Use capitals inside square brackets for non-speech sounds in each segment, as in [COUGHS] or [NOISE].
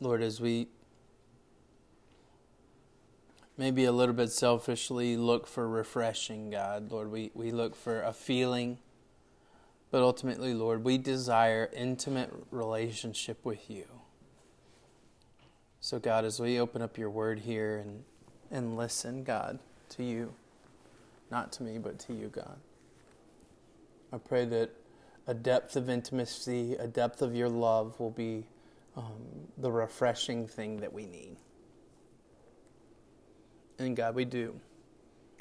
Lord, as we maybe a little bit selfishly look for refreshing, God, Lord, we, we look for a feeling, but ultimately, Lord, we desire intimate relationship with you. So, God, as we open up your word here and, and listen, God, to you, not to me, but to you, God, I pray that a depth of intimacy, a depth of your love will be um, the refreshing thing that we need. And God, we do.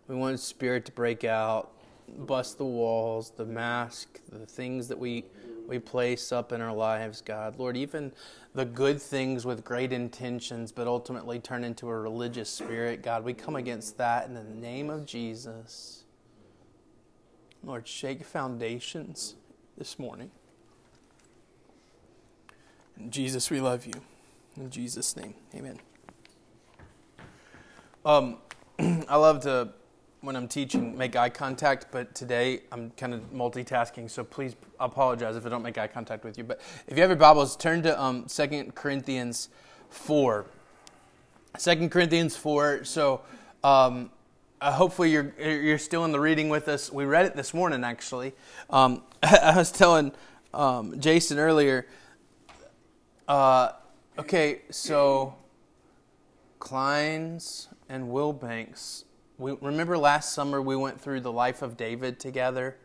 We want Spirit to break out, bust the walls, the mask, the things that we we place up in our lives, God. Lord, even the good things with great intentions, but ultimately turn into a religious spirit, God, we come against that in the name of Jesus. Lord, shake foundations this morning. Jesus, we love you. In Jesus' name, amen. Um, [CLEARS THROAT] I love to, when I'm teaching, make eye contact, but today I'm kind of multitasking, so please apologize if I don't make eye contact with you. But if you have your Bibles, turn to um, 2 Corinthians 4. 2 Corinthians 4. So, um, uh, hopefully you're you're still in the reading with us. We read it this morning, actually. Um, [LAUGHS] I was telling um, Jason earlier uh, okay, so Kleins and Wilbanks. We remember last summer we went through the life of David together.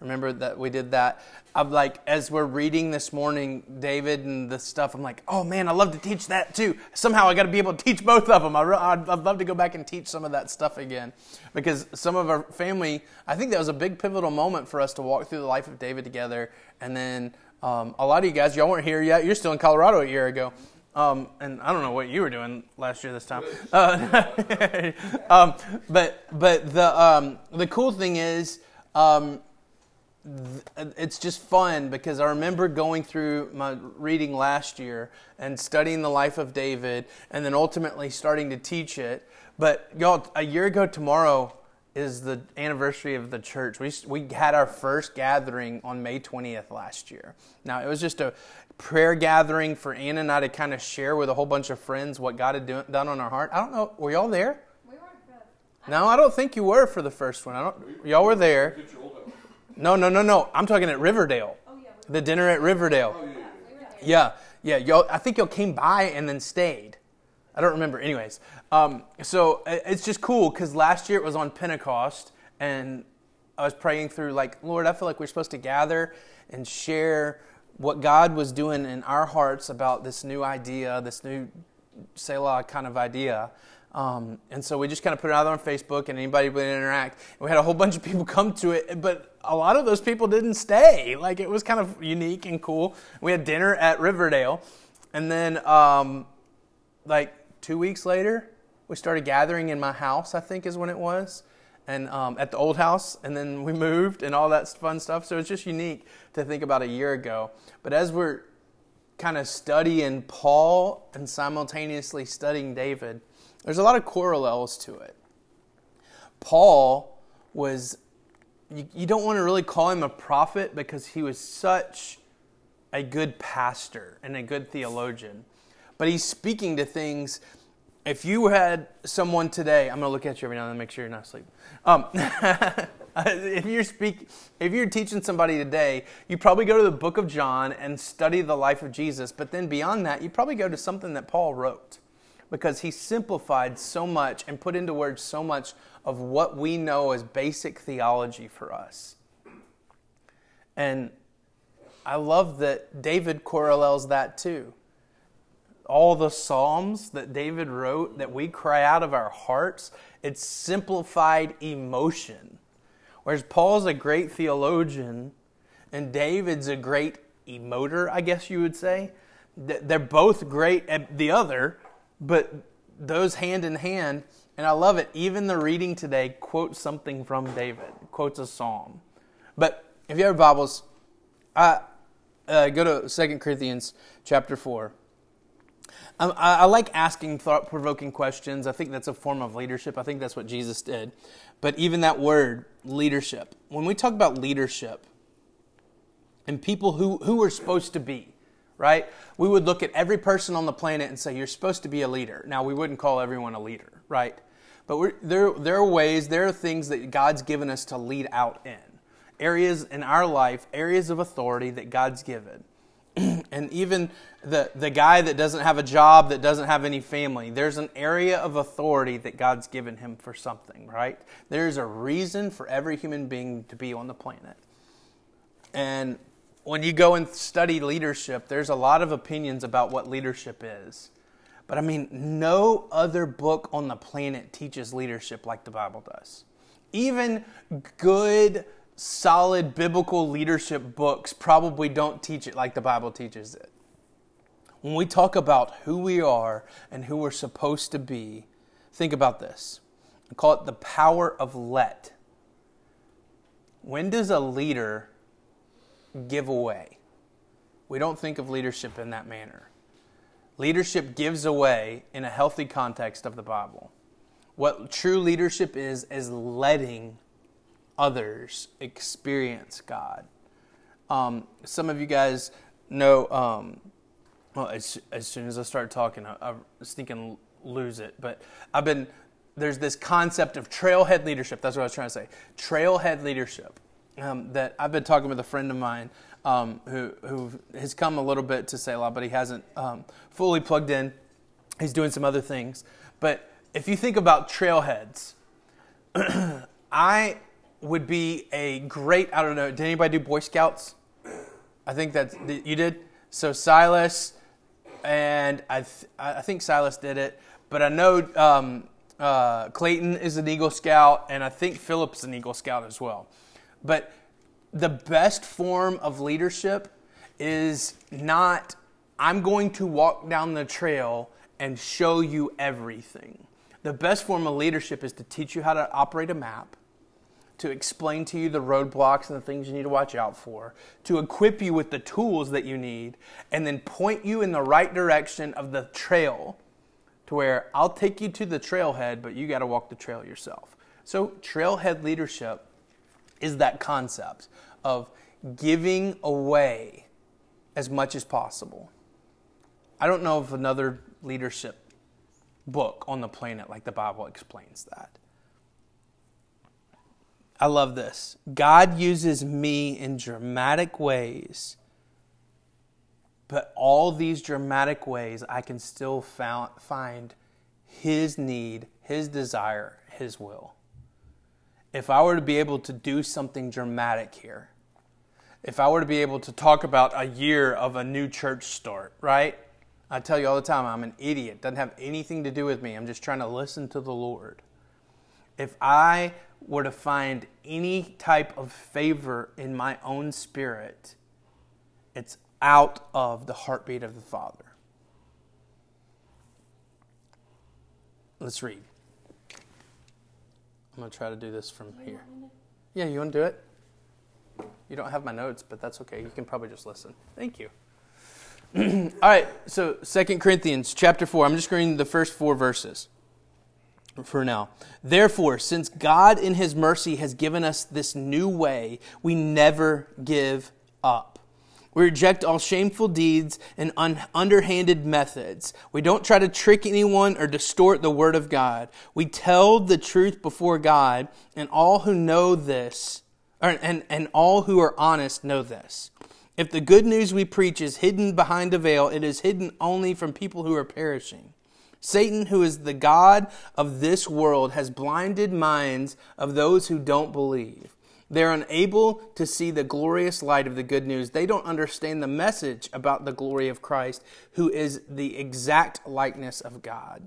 Remember that we did that. I'm like, as we're reading this morning, David and the stuff. I'm like, oh man, I love to teach that too. Somehow I got to be able to teach both of them. I would love to go back and teach some of that stuff again, because some of our family. I think that was a big pivotal moment for us to walk through the life of David together, and then um, a lot of you guys, y'all weren't here yet. You're still in Colorado a year ago. Um, and I don't know what you were doing last year this time. [LAUGHS] Uh, [LAUGHS] um, but but the um, the cool thing is, um, th- it's just fun because I remember going through my reading last year and studying the life of David, and then ultimately starting to teach it. But y'all, a year ago tomorrow, is the anniversary of the church. We, we had our first gathering on May 20th last year. Now, it was just a prayer gathering for Anna and I to kind of share with a whole bunch of friends what God had do, done on our heart. I don't know, were y'all there? We weren't No, I don't think you were for the first one. I don't, y'all were there. No, no, no, no. I'm talking at Riverdale. Oh, yeah, the dinner at Riverdale. Oh, yeah, yeah. yeah. Y'all, I think y'all came by and then stayed. I don't remember. Anyways, um, so it's just cool because last year it was on Pentecost, and I was praying through like, Lord, I feel like we're supposed to gather and share what God was doing in our hearts about this new idea, this new Selah kind of idea. Um, and so we just kind of put it out there on Facebook, and anybody would interact. We had a whole bunch of people come to it, but a lot of those people didn't stay. Like it was kind of unique and cool. We had dinner at Riverdale, and then um, like two weeks later, we started gathering in my house, I think is when it was, and um, at the old house, and then we moved and all that fun stuff. So it's just unique to think about a year ago. But as we're kind of studying Paul and simultaneously studying David, there's a lot of parallels to it. Paul was, you, you don't want to really call him a prophet because he was such a good pastor and a good theologian but he's speaking to things. If you had someone today, I'm going to look at you every now and then, make sure you're not asleep. Um, [LAUGHS] if you're speak, if you're teaching somebody today, you probably go to the book of John and study the life of Jesus. But then beyond that, you probably go to something that Paul wrote, because he simplified so much and put into words so much of what we know as basic theology for us. And I love that David correlates that too all the Psalms that David wrote that we cry out of our hearts, it's simplified emotion. Whereas Paul's a great theologian and David's a great emoter, I guess you would say. They're both great at the other, but those hand in hand. And I love it. Even the reading today quotes something from David, quotes a psalm. But if you have Bibles, uh, uh, go to 2 Corinthians chapter 4. Um, I, I, like asking thought provoking questions. I think that's a form of leadership. I think that's what Jesus did. But even that word, leadership, when we talk about leadership and people who, who are supposed to be, right? We would look at every person on the planet and say, you're supposed to be a leader. Now, we wouldn't call everyone a leader, right? But there, there are ways, there are things that God's given us to lead out in. Areas in our life, areas of authority that God's given. [CLEARS THROAT] and even the, the guy that doesn't have a job, that doesn't have any family, there's an area of authority that God's given him for something, right? There's a reason for every human being to be on the planet. And when you go and study leadership, there's a lot of opinions about what leadership is. But I mean, no other book on the planet teaches leadership like the Bible does. Even good, solid biblical leadership books probably don't teach it like the Bible teaches it. When we talk about who we are and who we're supposed to be, think about this. I call it the power of let. When does a leader give away? We don't think of leadership in that manner. Leadership gives away in a healthy context of the Bible. What true leadership is, is letting others experience God. Um, some of you guys know, um, well, as, as, soon as I start talking, I, I was thinking lose it, but I've been, there's this concept of trailhead leadership. That's what I was trying to say. Trailhead leadership. Um, that I've been talking with a friend of mine um, who, who has come a little bit to Selah, but he hasn't um, fully plugged in. He's doing some other things. But if you think about trailheads, [CLEARS THROAT] I would be a great, I don't know, did anybody do Boy Scouts? I think that you did. So Silas, and I, th- I think Silas did it, but I know um, uh, Clayton is an Eagle Scout, and I think Philip's an Eagle Scout as well. But the best form of leadership is not, I'm going to walk down the trail and show you everything. The best form of leadership is to teach you how to operate a map, to explain to you the roadblocks and the things you need to watch out for, to equip you with the tools that you need, and then point you in the right direction of the trail to where I'll take you to the trailhead, but you got to walk the trail yourself. So, trailhead leadership is that concept of giving away as much as possible. I don't know of another leadership book on the planet like the Bible explains that. I love this. God uses me in dramatic ways, but all these dramatic ways I can still found, find His need, His desire, His will. If I were to be able to do something dramatic here, if I were to be able to talk about a year of a new church start, right? I tell you all the time, I'm an idiot. Doesn't have anything to do with me. I'm just trying to listen to the Lord. If I were to find any type of favor in my own spirit, it's out of the heartbeat of the Father. Let's read. I'm going to try to do this from here. Yeah, you want to do it? You don't have my notes, but that's okay. You can probably just listen. Thank you. [CLEARS THROAT] All right, so Second Corinthians chapter 4. I'm just reading the first four verses for now. Therefore, since God in his mercy has given us this new way, we never give up. We reject all shameful deeds and un- underhanded methods. We don't try to trick anyone or distort the word of God. We tell the truth before God, and all who know this and, and all who are honest know this. If the good news we preach is hidden behind a veil, it is hidden only from people who are perishing. Satan, who is the God of this world, has blinded minds of those who don't believe. They're unable to see the glorious light of the good news. They don't understand the message about the glory of Christ, who is the exact likeness of God.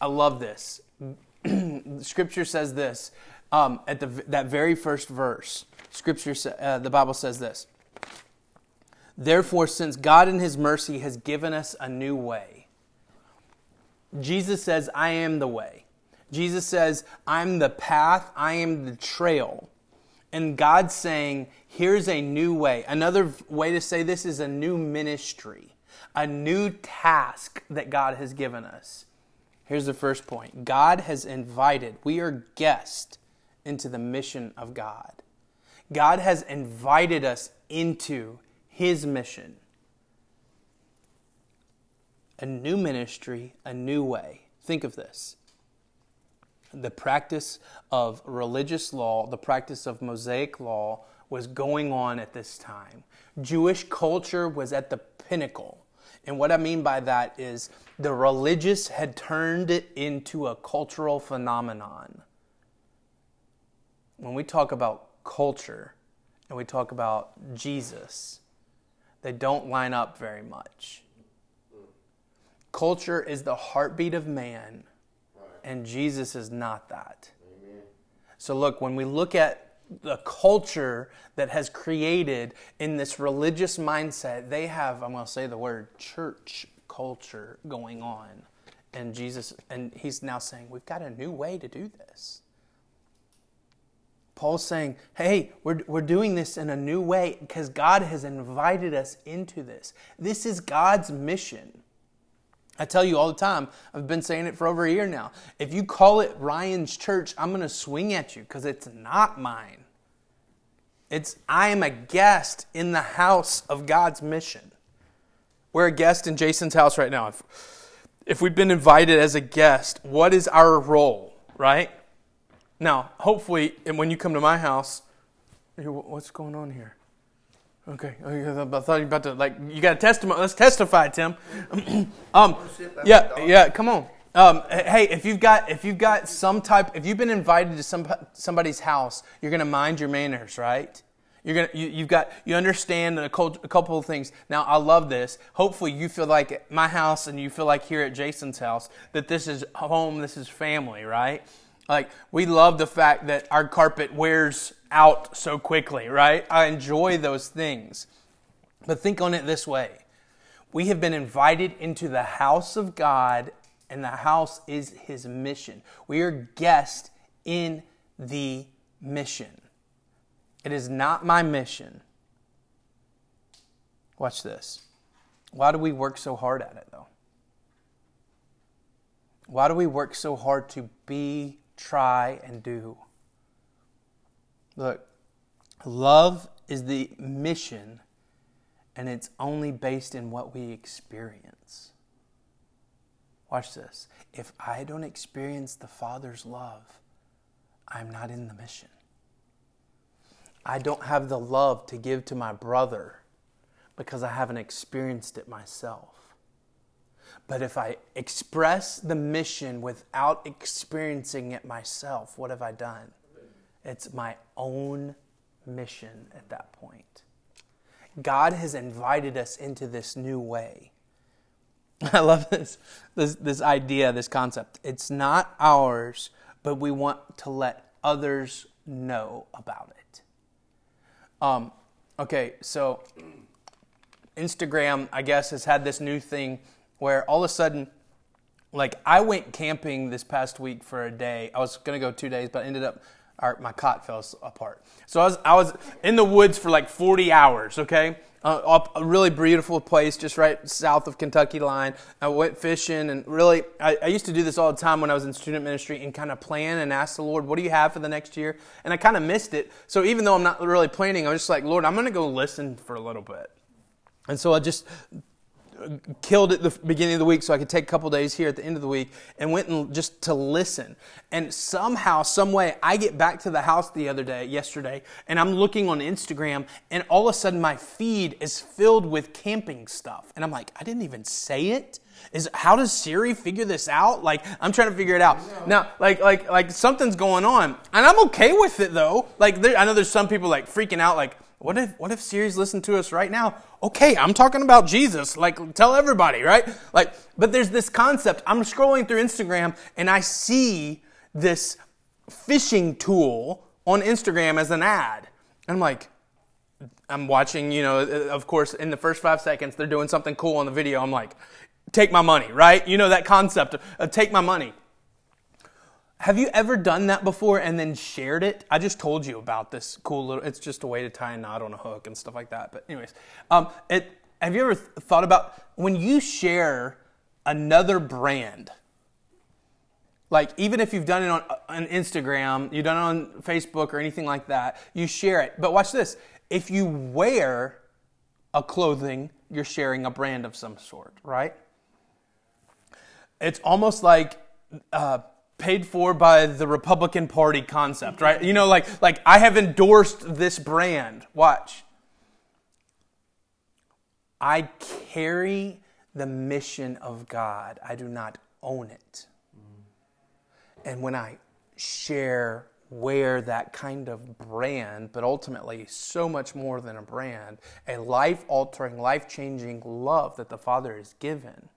I love this. [CLEARS THROAT] Scripture says this um, at the, that very first verse, Scripture, uh, the Bible says this. Therefore, since God in His mercy has given us a new way, Jesus says, I am the way. Jesus says, I'm the path, I am the trail. And God's saying, here's a new way. Another way to say this is a new ministry, a new task that God has given us. Here's the first point God has invited, we are guests into the mission of God. God has invited us into his mission. A new ministry, a new way. Think of this. The practice of religious law, the practice of Mosaic law was going on at this time. Jewish culture was at the pinnacle. And what I mean by that is the religious had turned it into a cultural phenomenon. When we talk about culture and we talk about Jesus, they don't line up very much. Culture is the heartbeat of man, and Jesus is not that. So, look, when we look at the culture that has created in this religious mindset, they have, I'm going to say the word church culture going on. And Jesus, and he's now saying, we've got a new way to do this. Paul's saying, hey, we're, we're doing this in a new way because God has invited us into this. This is God's mission. I tell you all the time, I've been saying it for over a year now. If you call it Ryan's church, I'm going to swing at you because it's not mine. It's I am a guest in the house of God's mission. We're a guest in Jason's house right now. If, if we've been invited as a guest, what is our role, right? Now, hopefully, and when you come to my house, what's going on here? Okay, oh, I thought you were about to like you got a testimony. Let's testify, Tim. [CLEARS THROAT] um, yeah, yeah, come on. Um, hey, if you've got if you've got some type, if you've been invited to some somebody's house, you're gonna mind your manners, right? You're gonna you, you've got you understand a, a couple of things. Now, I love this. Hopefully, you feel like my house and you feel like here at Jason's house that this is home, this is family, right? Like, we love the fact that our carpet wears out so quickly, right? I enjoy those things. But think on it this way we have been invited into the house of God, and the house is his mission. We are guests in the mission. It is not my mission. Watch this. Why do we work so hard at it, though? Why do we work so hard to be try, and do. Look, love is the mission, and it's only based in what we experience. Watch this. If I don't experience the Father's love, I'm not in the mission. I don't have the love to give to my brother because I haven't experienced it myself. But if I express the mission without experiencing it myself, what have I done? It's my own mission at that point. God has invited us into this new way. [LAUGHS] I love this, this, this idea, this concept. It's not ours, but we want to let others know about it. Um, okay, so [CLEARS THROAT] Instagram, I guess, has had this new thing where all of a sudden, like I went camping this past week for a day. I was gonna go two days, but I ended up our, my cot fell apart. So I was I was in the woods for like 40 hours. Okay, uh, a really beautiful place just right south of Kentucky line. I went fishing and really I, I used to do this all the time when I was in student ministry and kind of plan and ask the Lord, "What do you have for the next year?" And I kind of missed it. So even though I'm not really planning, I was just like, "Lord, I'm gonna go listen for a little bit." And so I just killed it the beginning of the week so I could take a couple days here at the end of the week and went and just to listen. And somehow, some way, I get back to the house the other day, yesterday, and I'm looking on Instagram, and all of a sudden my feed is filled with camping stuff. And I'm like, I didn't even say it. Is how does Siri figure this out? Like I'm trying to figure it out now. Like like like something's going on, and I'm okay with it though. Like there, I know there's some people like freaking out, like what if what if Siri's listening to us right now? Okay, I'm talking about Jesus. Like tell everybody, right? Like but there's this concept. I'm scrolling through Instagram and I see this fishing tool on Instagram as an ad. And I'm like I'm watching, you know, uh, of course in the first 5 seconds they're doing something cool on the video. I'm like take my money, right? You know that concept of take my money. Have you ever done that before and then shared it? I just told you about this cool little. It's just a way to tie a knot on a hook and stuff like that. But anyways, um, it, have you ever thought about when you share another brand? Like even if you've done it on, on Instagram, you've done it on Facebook or anything like that, you share it. But watch this: if you wear a clothing, you're sharing a brand of some sort, right? It's almost like uh, paid for by the Republican Party concept, right? You know, like like I have endorsed this brand. Watch. I carry the mission of God. I do not own it. And when I share wear that kind of brand, but ultimately so much more than a brand, a life altering, life changing love that the Father has given.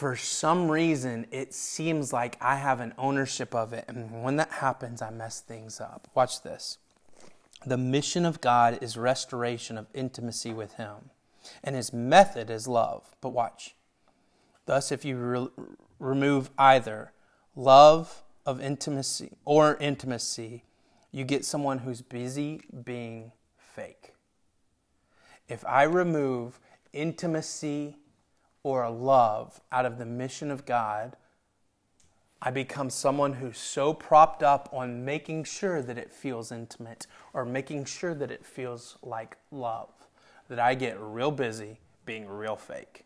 For some reason, it seems like I have an ownership of it. And when that happens, I mess things up. Watch this. The mission of God is restoration of intimacy with Him, and His method is love. But watch. Thus, if you re- remove either love, of intimacy or intimacy, you get someone who's busy being fake. If I remove intimacy or a love out of the mission of God, I become someone who's so propped up on making sure that it feels intimate or making sure that it feels like love that I get real busy being real fake.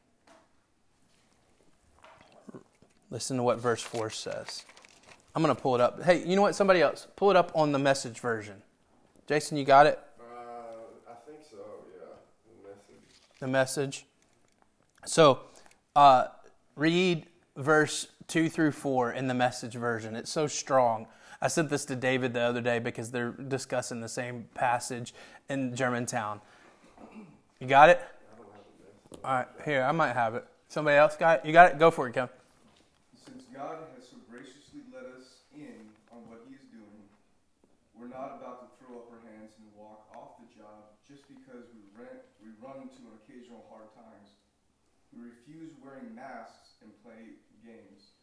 Listen to what verse 4 says. I'm going to pull it up. Hey, you know what? Somebody else. Pull it up on the message version. Jason, you got it? Uh, I think so, yeah. The message. The message. So, uh, read verse 2 through 4 in the message version. It's so strong. I sent this to David the other day because they're discussing the same passage in Germantown. You got it? All right, here, I might have it. Somebody else got it? You got it? Go for it, Kevin. Since God has so graciously let us in on what He is doing, We're not about to throw up our hands and walk off the job just because we, rent, we run into an. We refuse wearing masks and play games.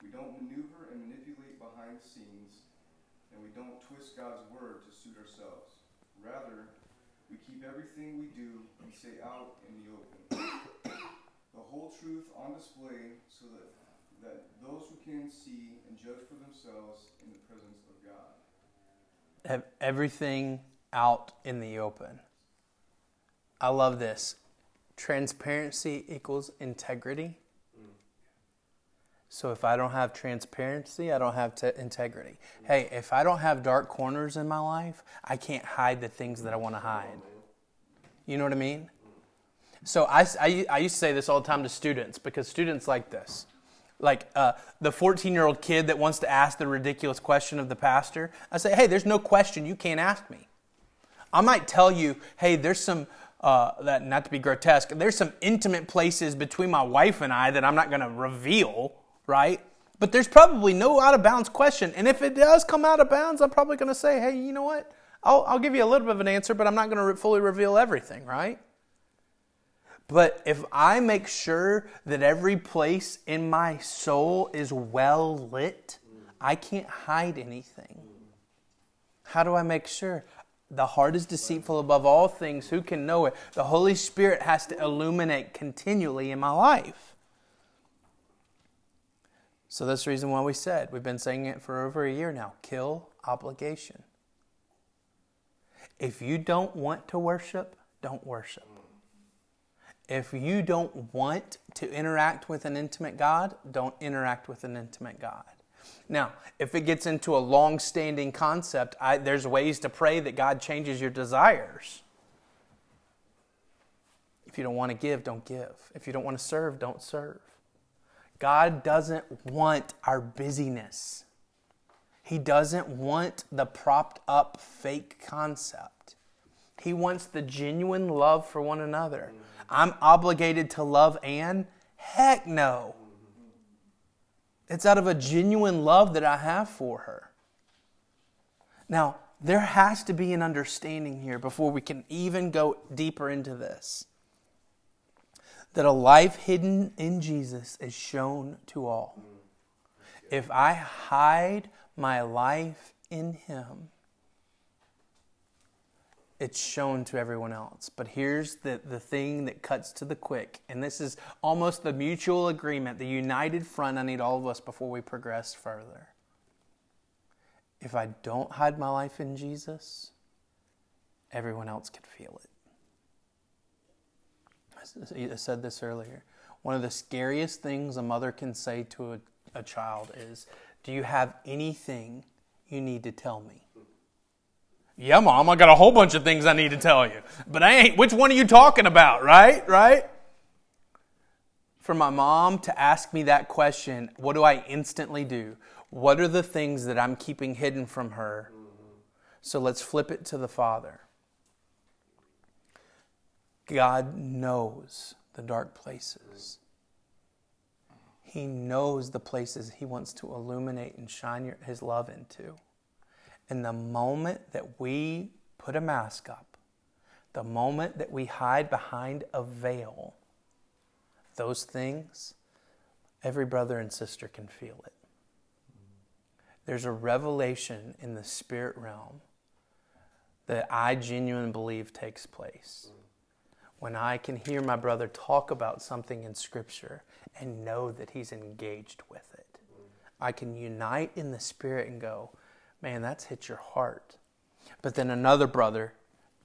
We don't maneuver and manipulate behind the scenes, and we don't twist God's word to suit ourselves. Rather, we keep everything we do and say out in the open. [COUGHS] the whole truth on display so that, that those who can see and judge for themselves in the presence of God have everything out in the open. I love this. Transparency equals integrity. So if I don't have transparency, I don't have t- integrity. Hey, if I don't have dark corners in my life, I can't hide the things that I want to hide. You know what I mean? So I, I, I used to say this all the time to students because students like this like uh, the 14 year old kid that wants to ask the ridiculous question of the pastor, I say, hey, there's no question you can't ask me. I might tell you, hey, there's some, uh, that not to be grotesque, there's some intimate places between my wife and I that I'm not going to reveal, right? But there's probably no out of bounds question. And if it does come out of bounds, I'm probably going to say, hey, you know what? I'll, I'll give you a little bit of an answer, but I'm not going to re- fully reveal everything, right? But if I make sure that every place in my soul is well lit, I can't hide anything. How do I make sure? The heart is deceitful above all things. Who can know it? The Holy Spirit has to illuminate continually in my life. So that's the reason why we said, we've been saying it for over a year now kill obligation. If you don't want to worship, don't worship. If you don't want to interact with an intimate God, don't interact with an intimate God. Now, if it gets into a long standing concept, I, there's ways to pray that God changes your desires. If you don't want to give, don't give. If you don't want to serve, don't serve. God doesn't want our busyness. He doesn't want the propped up fake concept. He wants the genuine love for one another. Mm. I'm obligated to love Anne? Heck no. It's out of a genuine love that I have for her. Now, there has to be an understanding here before we can even go deeper into this that a life hidden in Jesus is shown to all. If I hide my life in Him, it's shown to everyone else. But here's the, the thing that cuts to the quick, and this is almost the mutual agreement, the united front I need all of us before we progress further. If I don't hide my life in Jesus, everyone else can feel it. I said this earlier. One of the scariest things a mother can say to a, a child is, Do you have anything you need to tell me? Yeah, mom, I got a whole bunch of things I need to tell you. But I ain't, which one are you talking about, right? Right? For my mom to ask me that question, what do I instantly do? What are the things that I'm keeping hidden from her? So let's flip it to the Father. God knows the dark places. He knows the places He wants to illuminate and shine your, His love into. And the moment that we put a mask up, the moment that we hide behind a veil, those things, every brother and sister can feel it. There's a revelation in the spirit realm that I genuinely believe takes place when I can hear my brother talk about something in Scripture and know that he's engaged with it. I can unite in the Spirit and go, man, that's hit your heart. But then another brother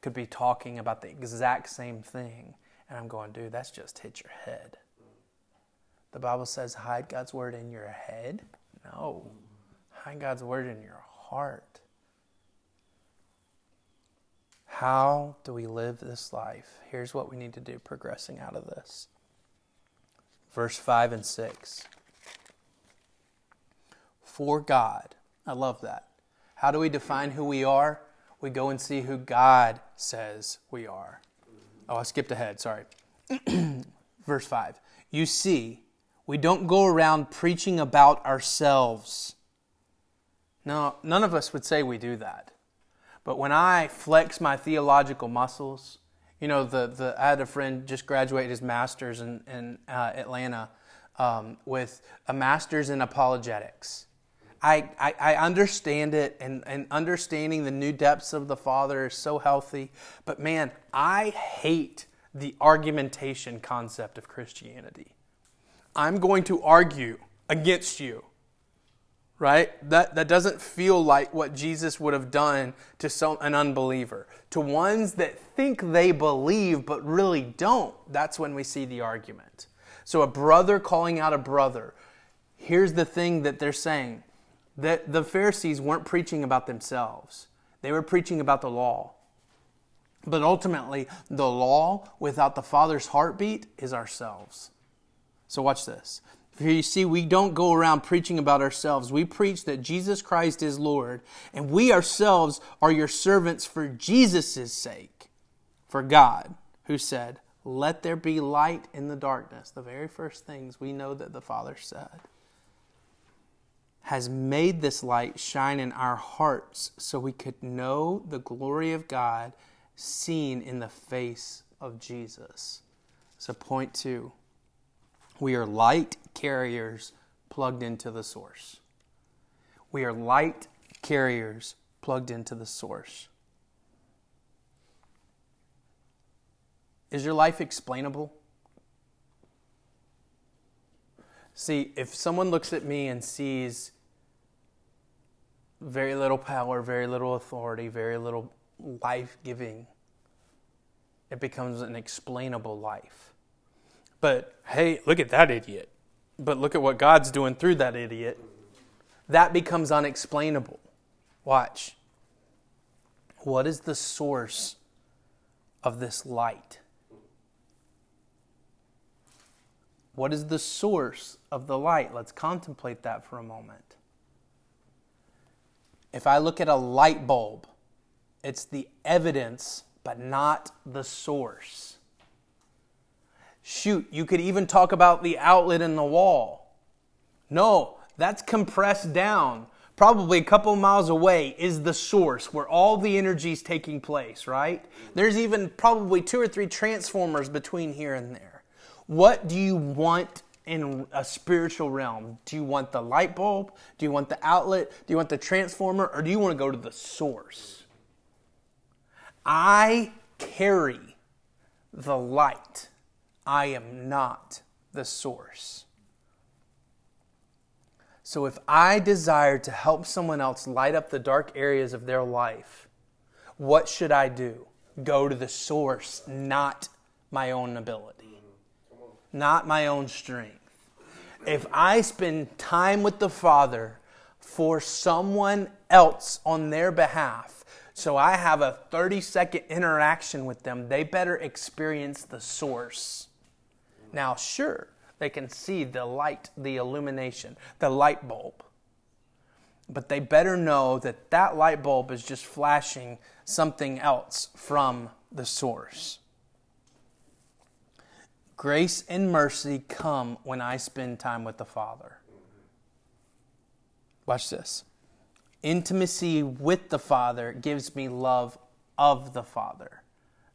could be talking about the exact same thing, and I'm going, dude, that's just hit your head. The Bible says, hide God's word in your head. No, hide God's word in your heart. How do we live this life? Here's what we need to do progressing out of this. Verse 5 and 6. For God. I love that. How do we define who we are? We go and see who God says we are. Oh, I skipped ahead. Sorry. [CLEARS THROAT] Verse 5. You see, we don't go around preaching about ourselves. No, none of us would say we do that. But when I flex my theological muscles, you know, the, the, I had a friend just graduate his master's in, in uh, Atlanta um, with a master's in apologetics. I, I, I understand it, and, and understanding the new depths of the Father is so healthy. But man, I hate the argumentation concept of Christianity. I'm going to argue against you right? That, that doesn't feel like what Jesus would have done to some, an unbeliever. To ones that think they believe but really don't, that's when we see the argument. So a brother calling out a brother. Here's the thing that they're saying that the Pharisees weren't preaching about themselves, they were preaching about the law. But ultimately, the law without the Father's heartbeat is ourselves. So, watch this. You see, we don't go around preaching about ourselves. We preach that Jesus Christ is Lord, and we ourselves are your servants for Jesus' sake. For God, who said, Let there be light in the darkness, the very first things we know that the Father said, has made this light shine in our hearts so we could know the glory of God seen in the face of Jesus. So, point two. We are light carriers plugged into the source. We are light carriers plugged into the source. Is your life explainable? See, if someone looks at me and sees very little power, very little authority, very little life giving, it becomes an explainable life. But hey, look at that idiot. But look at what God's doing through that idiot. That becomes unexplainable. Watch. What is the source of this light? What is the source of the light? Let's contemplate that for a moment. If I look at a light bulb, it's the evidence, but not the source. Shoot, you could even talk about the outlet in the wall. No, that's compressed down. Probably a couple miles away is the source where all the energy is taking place, right? There's even probably two or three transformers between here and there. What do you want in a spiritual realm? Do you want the light bulb? Do you want the outlet? Do you want the transformer? Or do you want to go to the source? I carry the light. I am not the source. So if I desire to help someone else light up the dark areas of their life, what should I do? Go to the source, not my own ability, not my own strength. If I spend time with the Father for someone else on their behalf, so I have a 30 second interaction with them, they better experience the source. Now, sure, they can see the light, the illumination, the light bulb. But they better know that that light bulb is just flashing something else from the source. Grace and mercy come when I spend time with the Father. Watch this. Intimacy with the Father gives me love of the Father.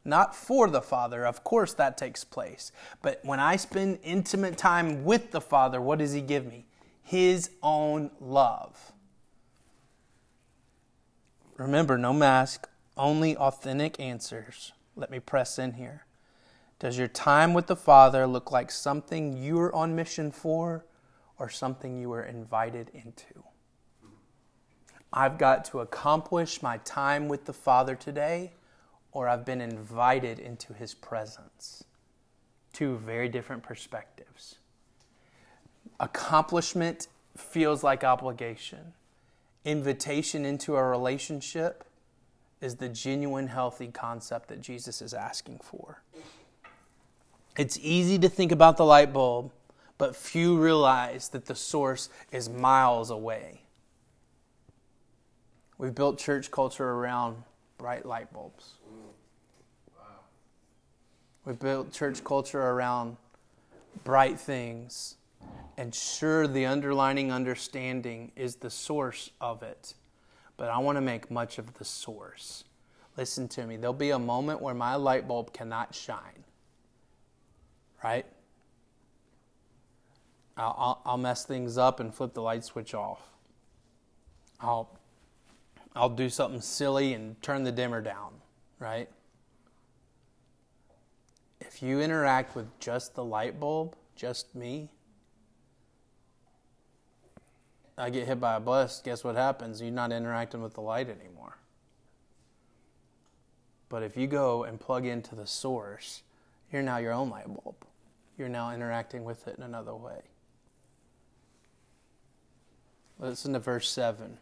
Not for the Father, of course that takes place. But when I spend intimate time with the Father, what does He give me? His own love. Remember, no mask, only authentic answers. Let me press in here. Does your time with the Father look like something you are on mission for or something you were invited into? I've got to accomplish my time with the Father today, or I've been invited into His presence. Two very different perspectives. Accomplishment feels like obligation, invitation into a relationship is the genuine, healthy concept that Jesus is asking for. It's easy to think about the light bulb, but few realize that the source is miles away. We've built church culture around bright light bulbs. We've built church culture around bright things. And sure, the underlining understanding is the source of it. But I want to make much of the source. Listen to me. There'll be a moment where my light bulb cannot shine right? I'll, I'll, I'll mess things up and flip the light switch off. I'll, I'll do something silly and turn the dimmer down, right? If you interact with just the light bulb, just me, I get hit by a bus, guess what happens? You're not interacting with the light anymore. But if you go and plug into the source, you're now your own light bulb you're now interacting with it in another way. Listen to verse 7.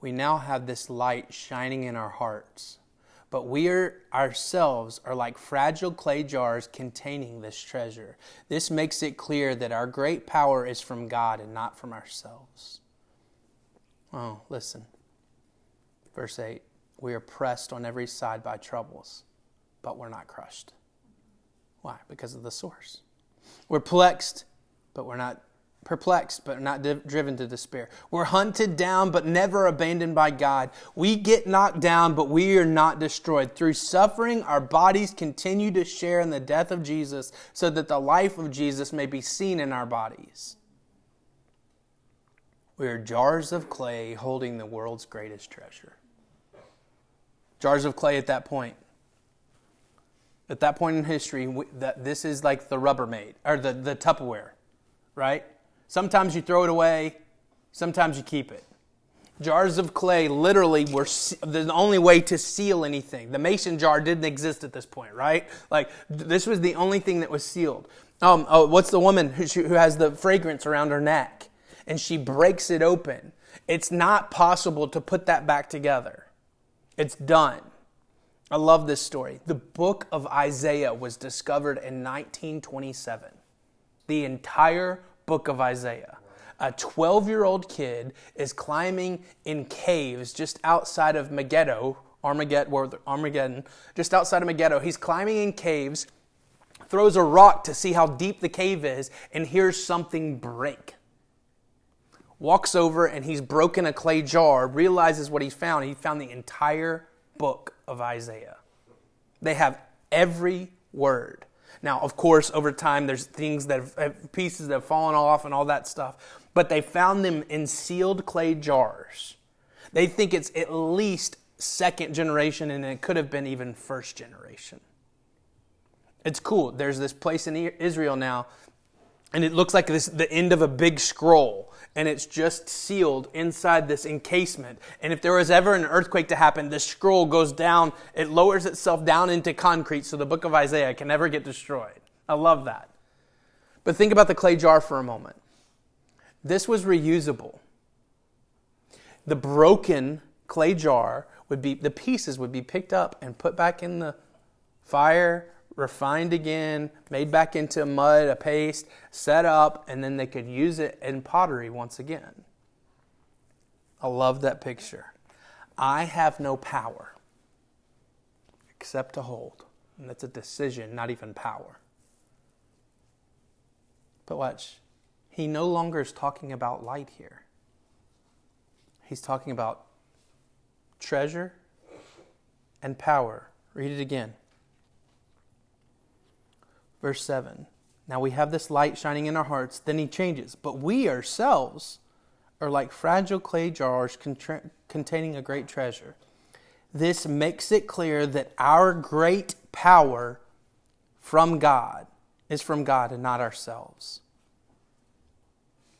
We now have this light shining in our hearts, but we are, ourselves are like fragile clay jars containing this treasure. This makes it clear that our great power is from God and not from ourselves. Oh, listen. Verse 8 We are pressed on every side by troubles, but we're not crushed. Why? Because of the source. We're perplexed, but we're not perplexed, but not driven to despair. We're hunted down, but never abandoned by God. We get knocked down, but we are not destroyed. Through suffering, our bodies continue to share in the death of Jesus so that the life of Jesus may be seen in our bodies. We are jars of clay holding the world's greatest treasure. Jars of clay at that point at that point in history we, that this is like the Rubbermaid or the, the Tupperware, right? Sometimes you throw it away, sometimes you keep it. Jars of clay literally were the only way to seal anything. The mason jar didn't exist at this point, right? Like this was the only thing that was sealed. Um, oh, what's the woman who, who has the fragrance around her neck and she breaks it open? It's not possible to put that back together. It's done. I love this story. The book of Isaiah was discovered in 1927. The entire book of Isaiah. A 12 year old kid is climbing in caves just outside of Megiddo, Armageddon, just outside of Megiddo. He's climbing in caves, throws a rock to see how deep the cave is, and hears something break. Walks over and he's broken a clay jar, realizes what he found. He found the entire book of Isaiah. They have every word. Now, of course, over time, there's things that have, pieces that have fallen off and all that stuff, but they found them in sealed clay jars. They think it's at least second generation, and it could have been even first generation. It's cool. There's this place in Israel now, and it looks like this the end of a big scroll and it's just sealed inside this encasement. And if there was ever an earthquake to happen, the scroll goes down, it lowers itself down into concrete so the book of Isaiah can never get destroyed. I love that. But think about the clay jar for a moment. This was reusable. The broken clay jar would be, the pieces would be picked up and put back in the fire refined again, made back into mud, a paste, set up, and then they could use it in pottery once again. I love that picture. I have no power except to hold. And that's a decision, not even power. But watch, he no longer is talking about light here. He's talking about treasure and power. Read it again. Verse 7. Now we have this light shining in our hearts. Then he changes. But we ourselves are like fragile clay jars contra- containing a great treasure. This makes it clear that our great power from God is from God and not ourselves.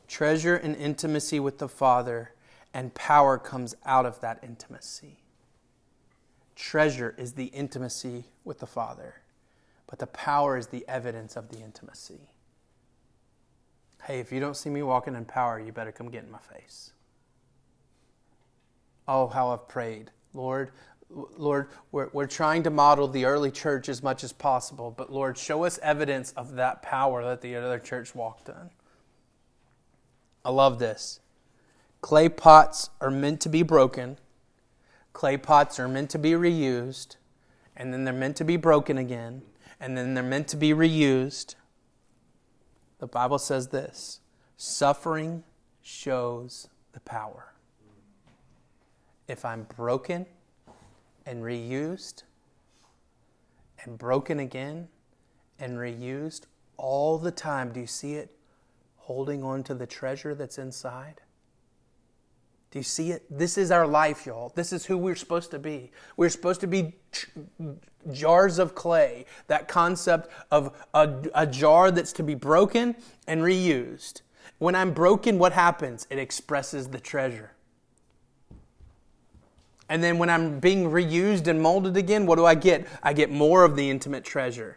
Treasure and intimacy with the Father, and power comes out of that intimacy. Treasure is the intimacy with the Father but the power is the evidence of the intimacy. Hey, if you don't see me walking in power, you better come get in my face. Oh, how I've prayed. Lord, Lord, we're, we're trying to model the early church as much as possible, but Lord, show us evidence of that power that the other church walked in. I love this. Clay pots are meant to be broken, clay pots are meant to be reused, and then they're meant to be broken again and then they're meant to be reused. The Bible says this suffering shows the power. If I'm broken and reused, and broken again and reused all the time, do you see it holding on to the treasure that's inside? Do you see it? This is our life, y'all. This is who we're supposed to be. We're supposed to be jars of clay. That concept of a, a jar that's to be broken and reused. When I'm broken, what happens? It expresses the treasure. And then when I'm being reused and molded again, what do I get? I get more of the intimate treasure.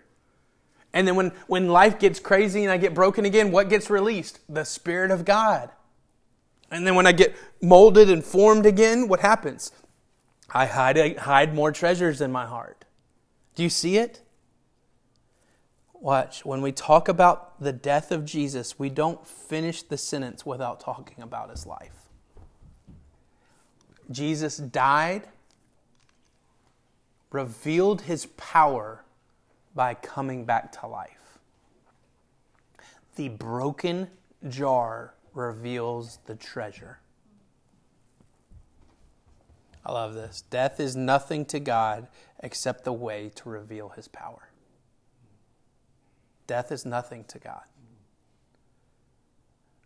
And then when, when life gets crazy and I get broken again, what gets released? The Spirit of God. And then when I get molded and formed again, what happens? I hide, I hide more treasures in my heart. Do you see it? Watch, when we talk about the death of Jesus, we don't finish the sentence without talking about his life. Jesus died, revealed his power by coming back to life. The broken jar reveals the treasure. I love this. Death is nothing to God except the way to reveal his power. Death is nothing to God.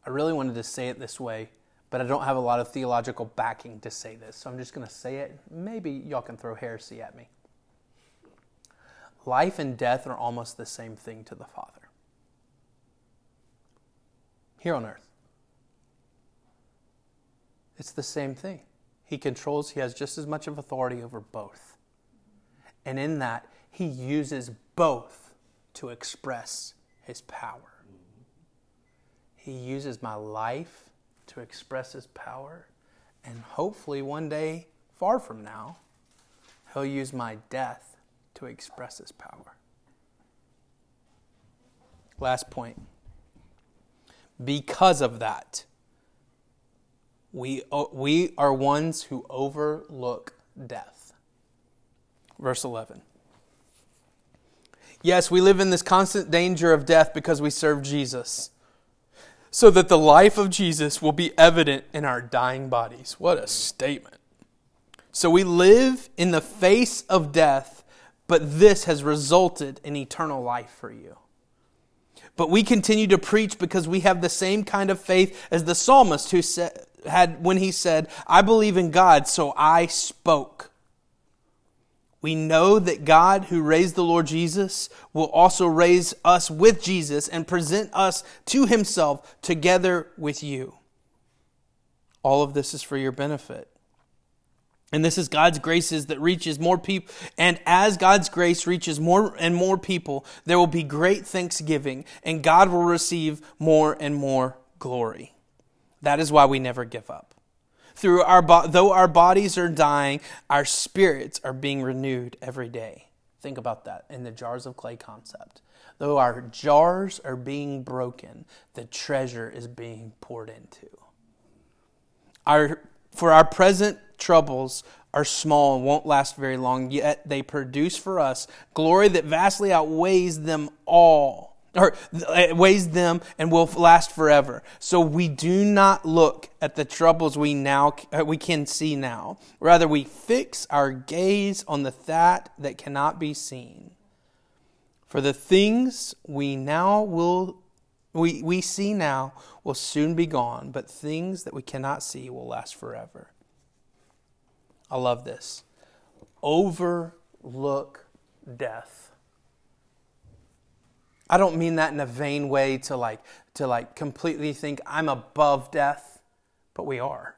I really wanted to say it this way, but I don't have a lot of theological backing to say this, so I'm just going to say it. Maybe y'all can throw heresy at me. Life and death are almost the same thing to the Father. Here on earth, it's the same thing. He controls, he has just as much of authority over both. And in that, he uses both to express his power. He uses my life to express his power. And hopefully, one day, far from now, he'll use my death to express his power. Last point. Because of that, we, we are ones who overlook death. Verse 11. Yes, we live in this constant danger of death because we serve Jesus, so that the life of Jesus will be evident in our dying bodies. What a statement. So we live in the face of death, but this has resulted in eternal life for you. But we continue to preach because we have the same kind of faith as the psalmist who said, had when he said, I believe in God, so I spoke. We know that God, who raised the Lord Jesus, will also raise us with Jesus and present us to himself together with you. All of this is for your benefit. And this is God's graces that reaches more people. And as God's grace reaches more and more people, there will be great thanksgiving, and God will receive more and more glory. That is why we never give up. Through our bo- though our bodies are dying, our spirits are being renewed every day. Think about that in the jars of clay concept. Though our jars are being broken, the treasure is being poured into. Our, for our present troubles are small and won't last very long, yet they produce for us glory that vastly outweighs them all or it weighs them and will last forever. So we do not look at the troubles we now uh, we can see now. Rather, we fix our gaze on the that that cannot be seen. For the things we now will we, we see now will soon be gone, but things that we cannot see will last forever. I love this. Overlook death. I don't mean that in a vain way to like to like completely think I'm above death, but we are.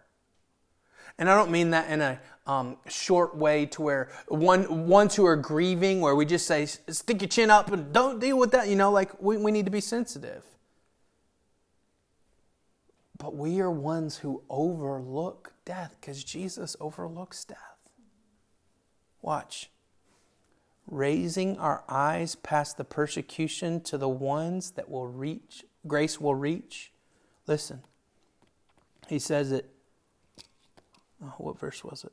And I don't mean that in a um, short way to where one ones who are grieving, where we just say stick your chin up and don't deal with that. You know, like we, we need to be sensitive. But we are ones who overlook death because Jesus overlooks death. Watch raising our eyes past the persecution to the ones that will reach, grace will reach. Listen, he says it. Oh, what verse was it?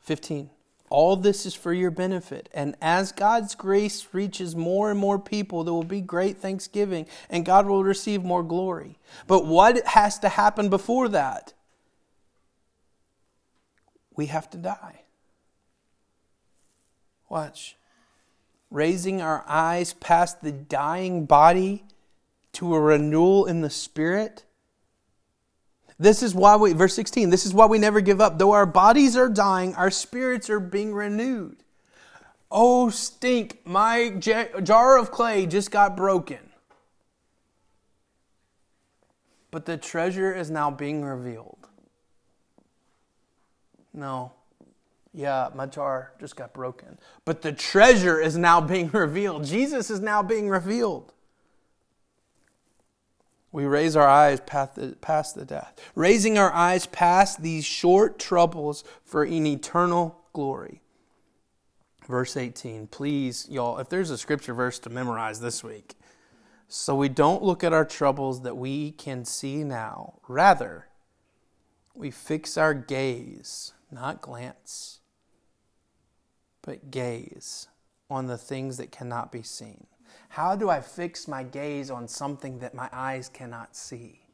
15. All this is for your benefit. And as God's grace reaches more and more people, there will be great thanksgiving and God will receive more glory. But what has to happen before that? We have to die. Watch. Raising our eyes past the dying body to a renewal in the spirit. This is why we, verse 16, this is why we never give up. Though our bodies are dying, our spirits are being renewed. Oh, stink, my jar of clay just got broken. But the treasure is now being revealed. No, yeah, my jar just got broken. But the treasure is now being [LAUGHS] revealed. Jesus is now being revealed. We raise our eyes past the, past the death, raising our eyes past these short troubles for an eternal glory. Verse 18. Please, y'all, if there's a scripture verse to memorize this week, so we don't look at our troubles that we can see now. Rather, we fix our gaze, not glance but gaze on the things that cannot be seen. How do I fix my gaze on something that my eyes cannot see?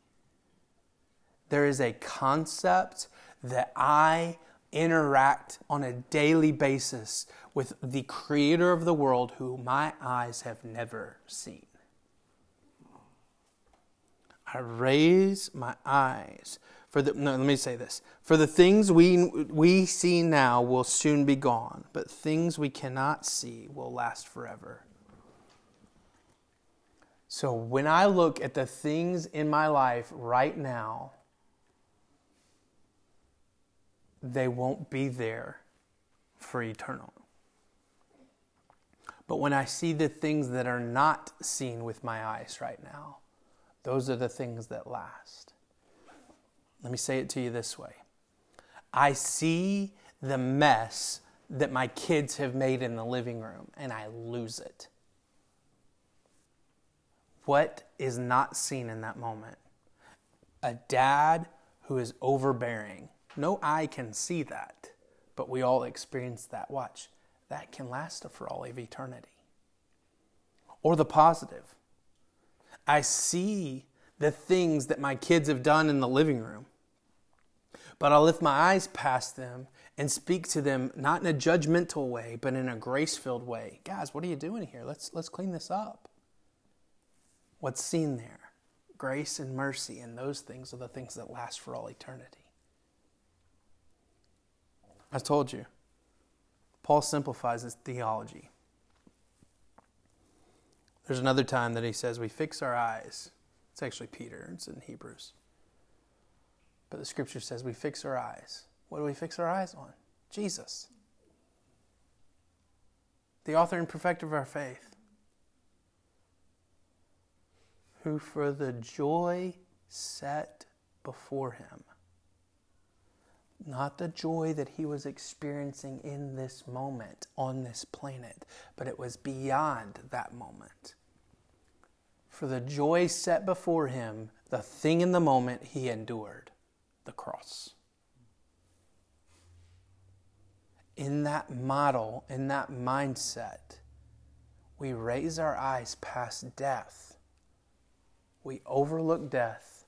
There is a concept that I interact on a daily basis with the creator of the world who my eyes have never seen. I raise my eyes for the, no, let me say this. For the things we, we see now will soon be gone, but things we cannot see will last forever. So when I look at the things in my life right now, they won't be there for eternal. But when I see the things that are not seen with my eyes right now, those are the things that last. Let me say it to you this way I see the mess that my kids have made in the living room and I lose it. What is not seen in that moment? A dad who is overbearing. No eye can see that, but we all experience that. Watch, that can last for all of eternity. Or the positive. I see the things that my kids have done in the living room. But I'll lift my eyes past them and speak to them not in a judgmental way, but in a grace filled way. Guys, what are you doing here? Let's, let's clean this up. What's seen there? Grace and mercy, and those things are the things that last for all eternity. I told you, Paul simplifies his theology. There's another time that he says we fix our eyes it's actually Peter, it's in Hebrews. But the scripture says we fix our eyes. What do we fix our eyes on? Jesus, the author and perfecter of our faith, who for the joy set before him, not the joy that he was experiencing in this moment on this planet, but it was beyond that moment. For the joy set before him, the thing in the moment he endured, the cross. In that model, in that mindset, we raise our eyes past death. We overlook death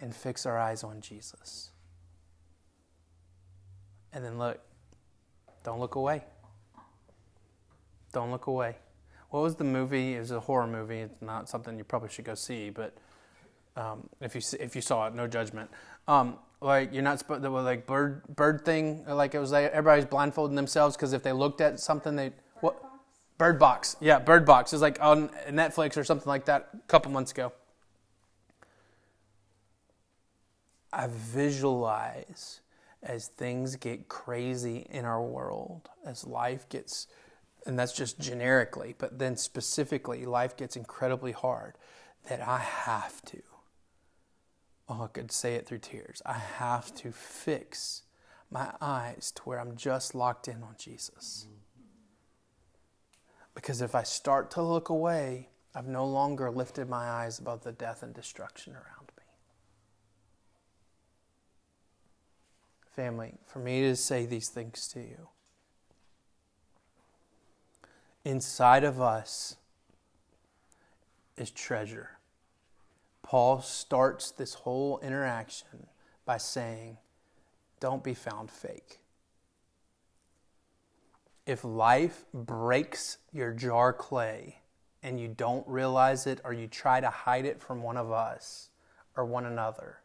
and fix our eyes on Jesus. And then look, don't look away. Don't look away. What was the movie? It was a horror movie. It's not something you probably should go see, but um, if you if you saw it, no judgment. Um, like you're not supposed to like bird bird thing. Like it was like everybody's blindfolding themselves because if they looked at something, they what Box. Bird Box. Yeah, Bird Box. It was like on Netflix or something like that a couple months ago. I visualize as things get crazy in our world, as life gets, and that's just generically, but then specifically, life gets incredibly hard, that I have to, oh, I could say it through tears, I have to fix my eyes to where I'm just locked in on Jesus. Because if I start to look away, I've no longer lifted my eyes above the death and destruction around me. Family, for me to say these things to you, inside of us is treasure. Paul starts this whole interaction by saying, Don't be found fake. If life breaks your jar clay and you don't realize it or you try to hide it from one of us or one another,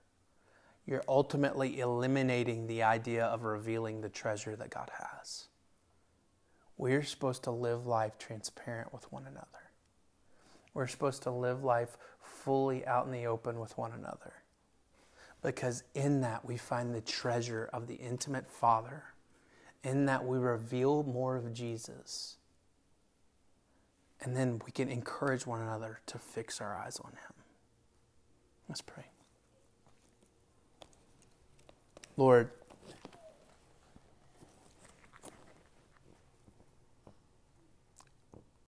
you're ultimately eliminating the idea of revealing the treasure that God has. We're supposed to live life transparent with one another. We're supposed to live life fully out in the open with one another. Because in that we find the treasure of the intimate Father. In that we reveal more of Jesus. And then we can encourage one another to fix our eyes on Him. Let's pray. Lord,